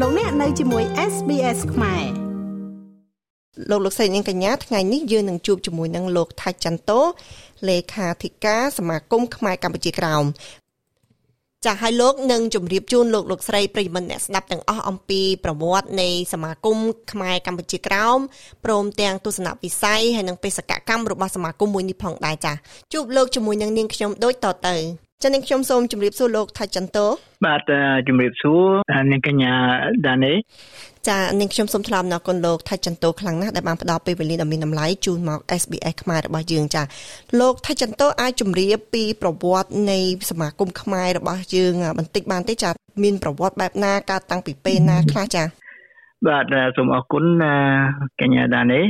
លោកអ្នកនៅជាមួយ SBS ខ្មែរលោកលោកស្រីនាងកញ្ញាថ្ងៃនេះយើងនឹងជួបជាមួយនឹងលោកថាច់ចន្ទោលេខាធិការសមាគមខ្មែរកម្ពុជាក្រោមចាស់ឲ្យលោកនឹងជម្រាបជូនលោកលោកស្រីប្រិយមិត្តអ្នកស្ដាប់ទាំងអស់អំពីប្រវត្តិនៃសមាគមខ្មែរកម្ពុជាក្រោមព្រមទាំងទស្សនវិស័យហើយនិងបេសកកម្មរបស់សមាគមមួយនេះផងដែរចាស់ជួបលោកជាមួយនឹងនាងខ្ញុំដូចតទៅ ចា៎នាងខ្ញុំសូមជម្រាបសួរលោកថាចន្ទោបាទជម្រាបសួរនាងកញ្ញាដានីចានាងខ្ញុំសូមថ្លែងអំណរគុណលោកថាចន្ទោខ្លាំងណាស់ដែលបានផ្ដល់ពេលវេលាដ៏មានតម្លៃជូនមក SBS ខ្មែររបស់យើងចាលោកថាចន្ទោអាចជម្រាបពីប្រវត្តិនៃសមាគមខ្មែររបស់យើងបន្តិចបានទេចាមានប្រវត្តិបែបណាកើតតាំងពីពេលណាខ្លះចាបាទសូមអរគុណកញ្ញាដានី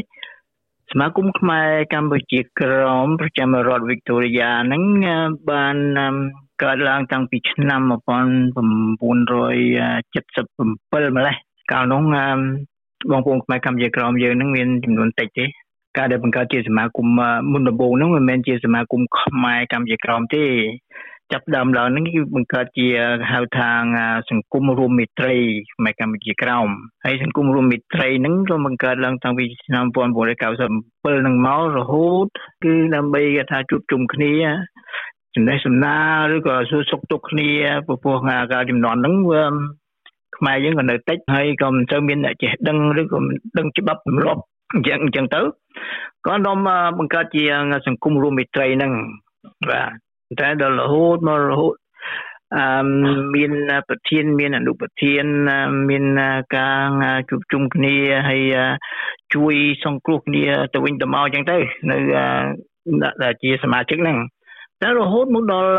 សមាគមខ្មែរកម្ពុជាក្រមប្រចាំរដ្ឋវីកតូរីយ៉ាហ្នឹងបានកើតឡើងតាំងពីឆ្នាំ1977ម្លេះកាលនោះបងប្អូនខ្មែរកម្ពុជាក្រមយើងហ្នឹងមានចំនួនតិចទេការដែលបង្កើតជាសមាគមមុនដំបូងហ្នឹងមិនមែនជាសមាគមខ្មែរកម្ពុជាក្រមទេ ចាប់ដើមឡើងហ្នឹងគឺបង្កើតជាហៅថាសង្គមរួមមេត្រីខ្មែរកម្ពុជាក្រោមហើយសង្គមរួមមេត្រីហ្នឹងក៏បង្កើតឡើងតាំងពីឆ្នាំ1997ហ្នឹងមករហូតគឺដើម្បីគេថាជួបជុំគ្នាចំណេះសំណាលឬក៏សួរសុខទុក្ខគ្នាព្រោះការចំនួនហ្នឹងវាខ្មែរយើងក៏នៅតិចហើយក៏មិនសូវមានអ្នកចេះដឹងឬក៏ដឹងច្បាប់ទម្លាប់អញ្ចឹងអញ្ចឹងទៅក៏នាំបង្កើតជាសង្គមរួមមេត្រីហ្នឹងបាទ តែដល់រហូតមករហូតអឺមានប្រធានមានអនុប្រធានមានការជួបជុំគ្នាហើយជួយសង្គ្រោះគ្នាទៅវិញទៅមកអញ្ចឹងទៅនៅដែលជាសមាជិកហ្នឹងតែរហូតមកដល់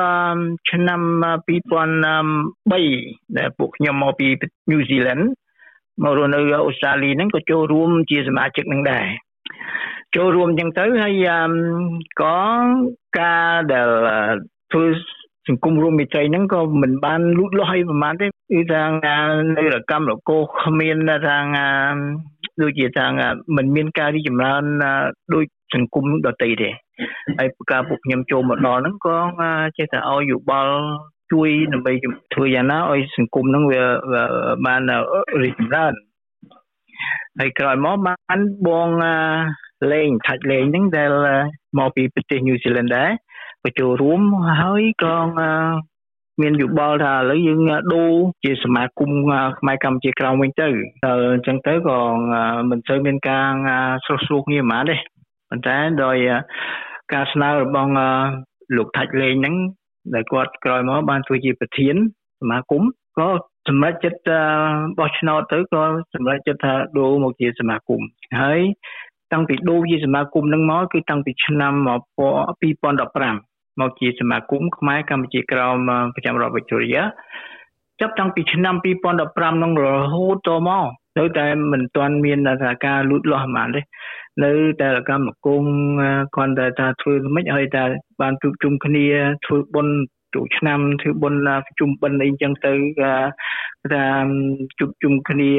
ឆ្នាំ2003ដែលពួកខ្ញុំមកពីញូហ្សេឡង់មករស់នៅអូស្ត្រាលីហ្នឹងក៏ចូលរួមជាសមាជិកនឹងដែរ ចូលរួមអញ្ចឹងទៅហើយក៏ការដែលធ្វើសង្គមរួមមិត្តហ្នឹងក៏មិនបានលូតលាស់អីប្រហែលទេគឺថានៅរកម្មរកោគ្មានថាដូចជាថាមិនមានការរីចម្រើនដូចសង្គមដទៃទេហើយការពួកខ្ញុំចូលមកដល់ហ្នឹងក៏ចេះតែឲ្យយោបល់ជួយដើម្បីធ្វើយ៉ាងណាឲ្យសង្គមហ្នឹងវាបានរីកចម្រើនហើយក្រោយមកបានបង លេងថាច់លេងហ្នឹងដែលមកពីប្រទេសញូហ្សេឡង់ដែរក៏ចូលរួមហើយក៏មានយោបល់ថាឥឡូវយើងដូរជាសមាគមខ្មែរកម្ពុជាក្រោមវិញទៅអញ្ចឹងទៅក៏មិនសូវមានការស្រោះស្រួលគ្នាហ្មងទេប៉ុន្តែដោយការស្នើរបស់លោកថាច់លេងហ្នឹងដែលគាត់ក្រោយមកបានធ្វើជាប្រធានសមាគមក៏សម្រេចចិត្តបោះឆ្នោតទៅក៏សម្រេចចិត្តថាដូរមកជាសមាគមហើយ តាំងពីដូរជាសមាគមនឹងមកគឺតាំងពីឆ្នាំ2015មកជាសមាគមខ្មែរកម្ពុជាក្រោមប្រចាំរដ្ឋវិទ្យាចាប់តាំងពីឆ្នាំ2015នឹងរហូតតមកនៅតែមិនទាន់មានថាការលូតលាស់ហ្មងទេនៅតែកម្មគងគាត់តែថាធ្វើមិនឲ្យតែបានជួបជុំគ្នាធ្វើបុណ្យ ទូឆ្នាំធ្វើបុណ្យប្រជុំបិណ្ឌអីចឹងទៅថាជួបជុំគ្នា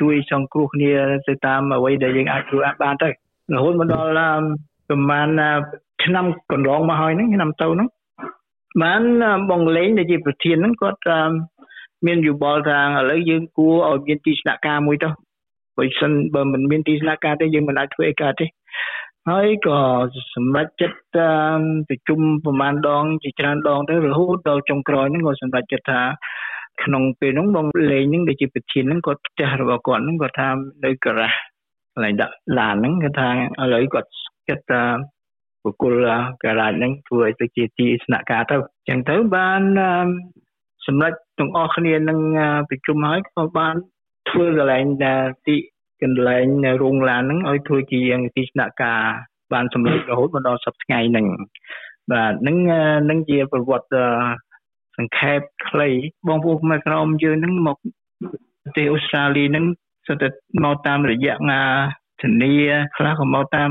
ជួយសង្គ្រោះគ្នាទៅតាមអ្វីដែលយើងអាចធ្វើបានទៅរហូតមកដល់ប្រហែលឆ្នាំកន្លងមកហើយហ្នឹងឆ្នាំទៅហ្នឹងបានបងលេងដែលជាប្រធានហ្នឹងគាត់មានយោបល់ថាឥឡូវយើងគួរឲ្យមានទីស្នាក់ការមួយទៅបើសិនបើមិនមានទីស្នាក់ការទេយើងមិនអាចធ្វើអីកើតទេ ហើយក៏សម្រេចចិត្តប្រជុំប្រហែលដងជាច្រើនដងទៅរហូតដល់ចុងក្រោយហ្នឹងក៏សម្រេចចិត្តថាក្នុងពេលហ្នឹងបងលេងហ្នឹងដែលជាប្រធានហ្នឹងគាត់ផ្ទះរបស់គាត់ហ្នឹងគាត់ថានៅការ៉ាស់កន្លែងដាក់ឡានហ្នឹងគាត់ថាឥឡូវគាត់ចិត្តថាបុគ្គលការ៉ាស់ហ្នឹងធ្វើឲ្យទៅជាទីស្នាក់ការទៅអញ្ចឹងទៅបានសម្រាប់ទាំងអស់គ្នានឹងប្រជុំហើយក៏បានធ្វើកន្លែងទី កន្លែងរោងឡានហ្នឹងឲ្យធ្វើជាទីស្នាក់ការបានសម្រេចរហូតមកដល់សប្តាហ៍ថ្ងៃហ្នឹងបាទនឹងនឹងជាប្រវត្តិសង្ខេបខ្លីបងប្អូនខ្មែរក្រមយើងហ្នឹងមកប្រទេសអូស្ត្រាលីហ្នឹងសុទ្ធតែមកតាមរយៈងាធានាខ្លះក៏មកតាម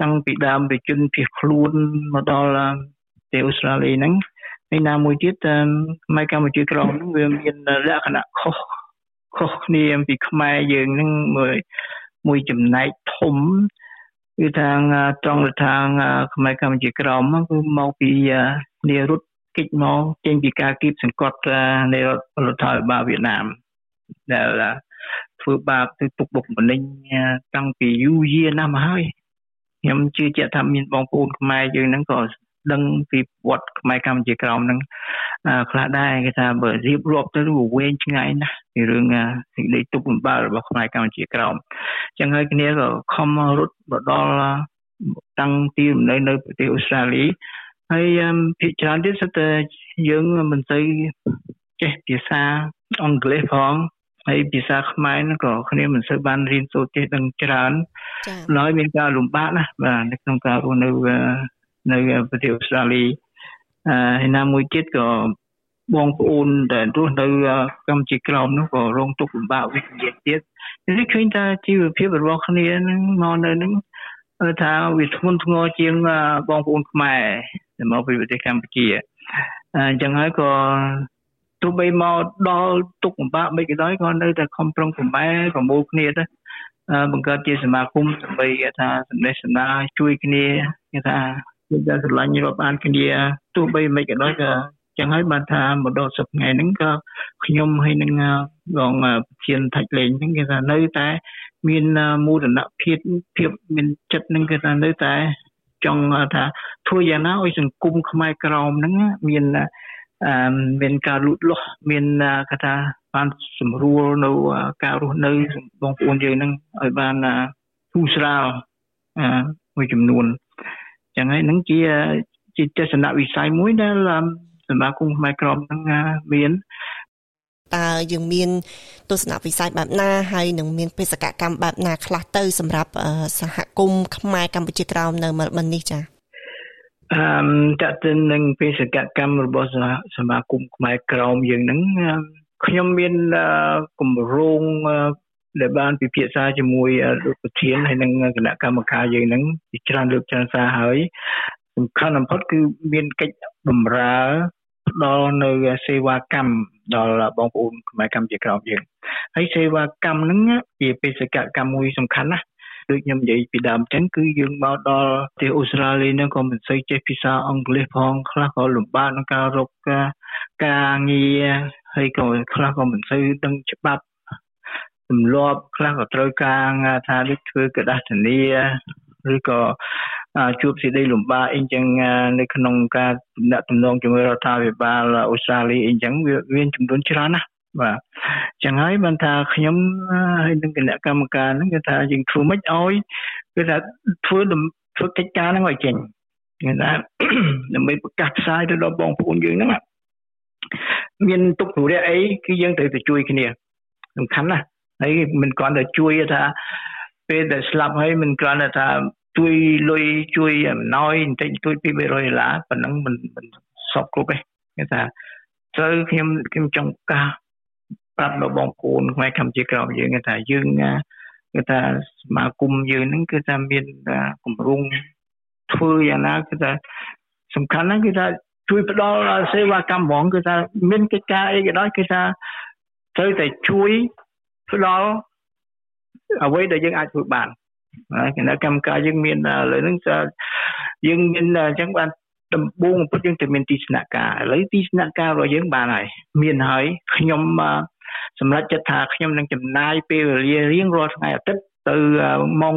តាំងពីដើមពីជនភៀសខ្លួនមកដល់ប្រទេសអូស្ត្រាលីហ្នឹងហើយណាមួយទៀតខ្មែរកម្ពុជាក្រមហ្នឹងវាមានលក្ខណៈខុស ខុសគ្នាពីខ្មែរយើងហ្នឹងមួយមួយចំណែកធំគឺថាត្រង់ថាខ្មែរកម្ពុជាក្រមគឺមកពីនារុតកិច្ចមកចេញពីការគៀបសង្កត់នៃរដ្ឋរដ្ឋាភិបាលវៀតណាមដែលធ្វើបាបទៅទុកបុកម្នេញតាំងពីយូរយារណាស់មកហើយខ្ញុំជឿជាក់ថាមានបងប្អូនខ្មែរយើងហ្នឹងក៏ដឹងពីវត្តខ្មែរកម្ពុជាក្រោមហ្នឹង ខ្លះដែរគេថាបើរៀបរាប់ទៅវែងឆ្ងាយណាស់ពីរឿងសេចក្តីទុកលំបាករបស់ខ្មែរកម្ពុជាក្រោមអញ្ចឹងហើយគ្នាក៏ខំរត់មកដល់តាំងទីលំនៅនៅប្រទេសអូស្ត្រាលីហើយភាគច្រើនទៀតសិតតែយើងមិនសូវចេះភាសាអង់គ្លេសផងហើយភាសាខ្មែរហ្នឹងក៏គ្នាមិនសូវបានរៀនសូត្រចេះដឹងច្រើនចា៎ហើយមានការលំបាកណាបាទនៅក្នុងការរស់នៅនៅប្រទេសអូស្ត្រាលី ហើយណាមួយទៀតក៏បងប្អូនដែលរស់នៅកម្ពុជាក្រោមនោះក៏រងទុក្ខលំបាកវិជ្ជាទៀតនេះឃើញថាជីវភាពរបស់គ្នានឹងមកនៅនឹងថាវាធ្ងន់ធ្ងរជាងបងប្អូនខ្មែរដែលមកពីប្រទេសកម្ពុជាអញ្ចឹងហើយក៏ទោះបីមកដល់ទុកលំបាកមិនក៏ដោយក៏នៅតែខំប្រឹងប្រែប្រមូលគ្នាទៅបង្កើតជាសមាគមដើម្បីគេថាសម្ដែងសម្ដាជួយគ្នាគេថា គេដែលស្រឡាញ់រាប់អានគ្នាទោះបីមិនក៏ដោយក៏ចឹងហើយបានថាមកដល់សប្តាហ៍ហ្នឹងក៏ខ្ញុំហើយនឹងបងប្រធានថាច់លេងហ្នឹងគេថានៅតែមានមូលនភាពភាពមានចិត្តហ្នឹងគេថានៅតែចង់ថាធ្វើយ៉ាងណាឲ្យសង្គមខ្មែរក្រមហ្នឹងមានអឺមានការលូតលាស់មានគេថាបានស្រួលនៅការរស់នៅបងប្អូនយើងហ្នឹងឲ្យបានធូរស្រាលមួយចំនួន ចឹងហើយនឹងជាជាទស្សនវិស័យមួយដែលសមាគមខ្មែរក្រមហ្នឹងមានតើយើងមានទស្សនវិស័យបែបណាហើយនឹងមានបេសកកម្មបែបណាខ្លះទៅសម្រាប់សហគមន៍ខ្មែរកម្ពុជាក្រោមនៅមែលប៊ននេះចា៎អឺតើទៅនឹងបេសកកម្មរបស់សមាគមខ្មែរក្រោមយើងហ្នឹងខ្ញុំមានគម្រោង ដែលបានពិភាក្សាជាមួយលោកប្រធានហើយនិងគណៈកម្មការយើងហ្នឹងជាច្រើនលើកច្រើនសារហើយសំខាន់បំផុតគឺមានកិច្ចបម្រើផ្ដល់នៅសេវាកម្មដល់បងប្អូនខ្មែរកម្ពុជាក្រោមយើងហើយសេវាកម្មហ្នឹងជាបេសកកម្មមួយសំខាន់ណាស់ដូចខ្ញុំនិយាយពីដើមចឹងគឺយើងមកដល់ប្រទេសអូស្ត្រាលីហ្នឹងក៏មិនសូវចេះភាសាអង់គ្លេសផងខ្លះក៏លំបាកក្នុងការរកការងារហើយក៏ខ្លះក៏មិនសូវដឹងច្បាប់ ទម្លាប់ខ្លះក៏ត្រូវការថាដូចធ្វើកដាសធានាឬក៏ជួបសេចក្តីលំបាកអីចឹងនៅក្នុងការទំនាក់ទំនងជាមួយរដ្ឋាភិបាលអូស្ត្រាលីអីចឹងវាមានចំនួនច្រើនណាស់បាទចឹងហើយបានថាខ្ញុំហើយនឹងគណៈកម្មការហ្នឹងគេថាយើងធ្វើមិនឲ្យគឺថាធ្វើធ្វើកិច្ចការហ្នឹងឲ្យចេញគេថាដើម្បីប្រកាសផ្សាយទៅដល់បងប្អូនយើងហ្នឹងមានទុកធុរៈអីគឺយើងត្រូវតែជួយគ្នាសំខាន់ណាស់ ហើយមិនគ្រាន់តែជួយថាពេលដែលស្លាប់ហើយមិនគ្រាន់តែថាជួយលុយជួយអំណោយបន្តិចជួយពី300ដុល្លារប៉ុណ្ណឹងមិនមិនសពគ្រប់ទេគេថាត្រូវខ្ញុំខ្ញុំចង់កាសប្រាប់ដល់បងប្អូនខ្មែរកម្ពុជាក្រោមយើងថាយើងគឺថាសមាគមយើងហ្នឹងគឺថាមានគម្រោងធ្វើយ៉ាងណាគឺថាសំខាន់ហ្នឹងគឺថាជួយផ្ដល់សេវាកម្មហ្មងគឺថាមានកិច្ចការអីក៏ដោយគឺថាត្រូវតែជួយ ផ្ដល់អ្វីដែលយើងអាចធ្វើបានគណៈកម្មការយើងមានលើហ្នឹងយើងមានអញ្ចឹងបានដំបូងបំផុតយើងទៅមានទីស្នាក់ការឥឡូវទីស្នាក់ការរបស់យើងបានហើយមានហើយខ្ញុំសម្រាប់ចិត្តថាខ្ញុំនឹងចំណាយពេលវេលារៀងរាល់ថ្ងៃអាទិត្យទៅម៉ោង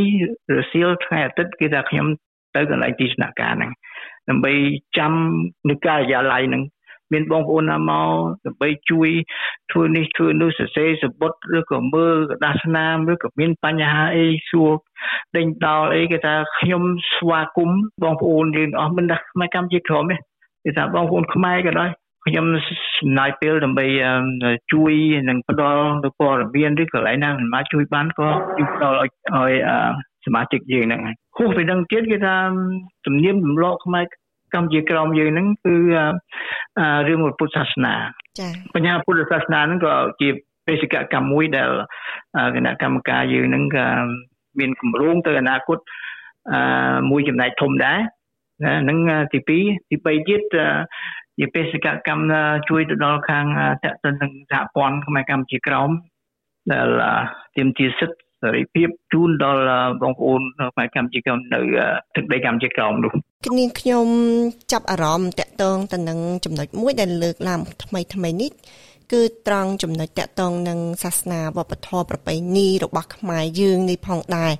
1រសៀលថ្ងៃអាទិត្យគឺថាខ្ញុំទៅកន្លែងទីស្នាក់ការហ្នឹងដើម្បីចាំនៅការិយាល័យហ្នឹង មានបងប្អូនណាមកដើម្បីជួយធ្វើនេះធ្វើនោះសរសេរសបុតឬក៏មើលក្រដាសស្នាមឬក៏មានបញ្ហាអីសួរដេញដោលអីគេថាខ្ញុំស្វាគមន៍បងប្អូនយើងអស់មិនដឹងខ្មែរកម្ពុជាក្រមទេគេថាបងប្អូនខ្មែរក៏ដោយខ្ញុំចំណាយពេលដើម្បីជួយនឹងផ្ដល់ទៅព័ត៌មានឬកន្លែងណាមិនមកជួយបានក៏ជួយផ្ដល់ឲ្យសមាជិកយើងហ្នឹងហោះពីនឹងទៀតគេថាទំនៀមទម្លាប់ខ្មែរ កម្ពុជាក្រមយើងហ្នឹងគឺរឿងពុទ្ធសាសនាចា៎បញ្ញាពុទ្ធសាសនាហ្នឹងក៏ជាបេសកកម្មមួយដែលគណៈកម្មការយើងហ្នឹងក៏មានគម្រោងទៅអនាគតមួយចំណែកធំដែរណានឹងទី2ទី3ទៀតជាបេសកកម្មជួយទៅដល់ខាងតទៅនឹងសហព័ន្ធខ្មែរកម្ពុជាក្រមដែលទាមទារសិទ្ធិ សេរីភាពជូនដល់បងប្អូនខ្មែរកម្ពុជាក្រមនៅទឹកដីកម្ពុជាក្រមនោះនាងខ្ញុំចាប់អារម្មណ៍តកតងទៅនឹងចំណុចមួយដែលលើកឡើងថ្មីថ្មីនេះ គឺត្រង់ចំណុចតកតងនឹងសាសនាវប្បធម៌ប្រពៃណីរបស់ខ្មែរយើងនេះផងដែរ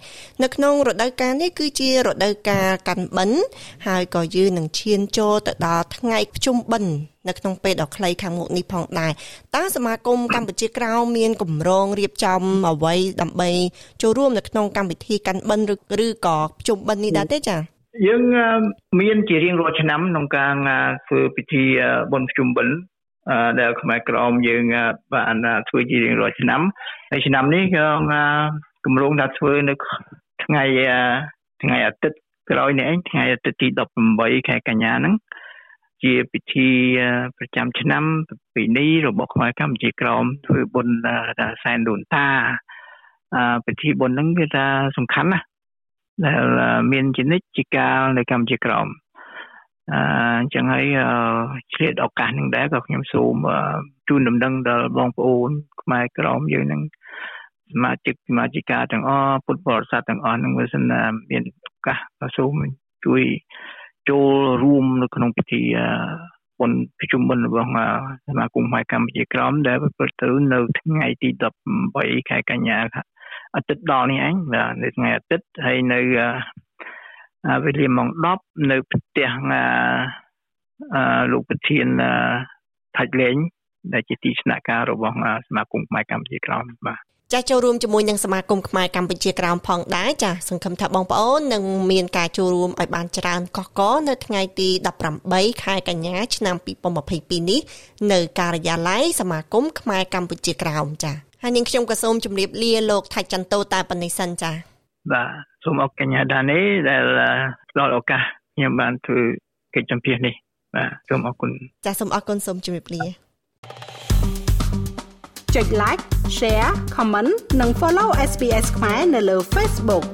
នៅក្នុងរដូវកាលនេះគឺជារដូវកាលកាន់បិណ្ឌហើយក៏យើងនឹងឈានចូលទៅដល់ថ្ងៃភ្ជុំបិណ្ឌនៅក្នុងពេលដ៏ខ្លីខាងមុខនេះផងដែរតើសមាគមកម្ពុជាក្រៅមានគម្រោងរៀបចំអ្វីដើម្បីចូលរួមនៅក្នុងកម្មវិធីកាន់បិណ្ឌឬក៏ភ្ជុំបិណ្ឌនេះដែរទេចា៎យើងមានជារៀងរាល់ឆ្នាំក្នុងការធ្វើពិធីបុណ្យភ្ជុំបិណ្ឌ ដែលខ្មែរក្រមយើងបានធ្វើជារៀងរាល់ឆ្នាំហើយឆ្នាំនេះក៏គម្រោងថាធ្វើនៅថ្ងៃថ្ងៃអាទិត្យក្រោយនេះឯងថ្ងៃអាទិត្យទី18ខែកញ្ញាហ្នឹងជាពិធីប្រចាំឆ្នាំប្រពៃណីរបស់ខ្មែរកម្ពុជាក្រមធ្វើបុណ្យសែនដូនតាពិធីបុណ្យហ្នឹងវាថាសំខាន់ណាស់ដែលមានជានិច្ចជាកាលនៅកម្ពុជាក្រម អញ្ចឹងហើយឆ្លៀតឱកាសនឹងដែរក៏ខ្ញុំសូមជូនដំណឹងដល់បងប្អូនខ្មែរក្រមយើងនឹងសមាជិកសមាជិកាទាំងអស់ពុទ្ធបរិស័ទទាំងអស់នឹងវាសិនមានឱកាសក៏សូមជួយចូលរួមនៅក្នុងពិធីបុណ្យប្រជុំបុណ្យរបស់សមាគមខ្មែរកម្ពុជាក្រមដែលប្រព្រឹត្តទៅនៅថ្ងៃទី18ខែកញ្ញាអាទិត្យដល់នេះឯងបាទនៅថ្ងៃអាទិត្យហើយនៅ វេលាម៉ោង10នៅផ្ទះលោកប្រធានថាច់លេងដែលជាទីស្នាក់ការរបស់សមាគមខ្មែរកម្ពុជាក្រមបាទចាស់ចូលរួមជាមួយនឹងសមាគមខ្មែរកម្ពុជាក្រោមផងដែរចាស់សង្ឃឹមថាបងប្អូននឹងមានការចូលរួមឲ្យបានច្រើនកកកនៅថ្ងៃទី18ខែកញ្ញាឆ្នាំ2022នេះនៅការិយាល័យសមាគមខ្មែរកម្ពុជាក្រោមចាស់ហើយនាងខ្ញុំក៏សូមជម្រាបលាលោកថាច់ចន្ទោតែប៉ុណ្្នេះសិនចា៎ បាទសូមអរកញ្ញាដានីដែលផ្ដល់ឱកាសខ្ញុំបានធ្វើកិច្ចសម្ភាសនេះបាទសូមអរគុណចាសសូមអរគុណសូមជម្រាបលាចុច like share comment និង follow SPS ខ្មែរនៅលើ Facebook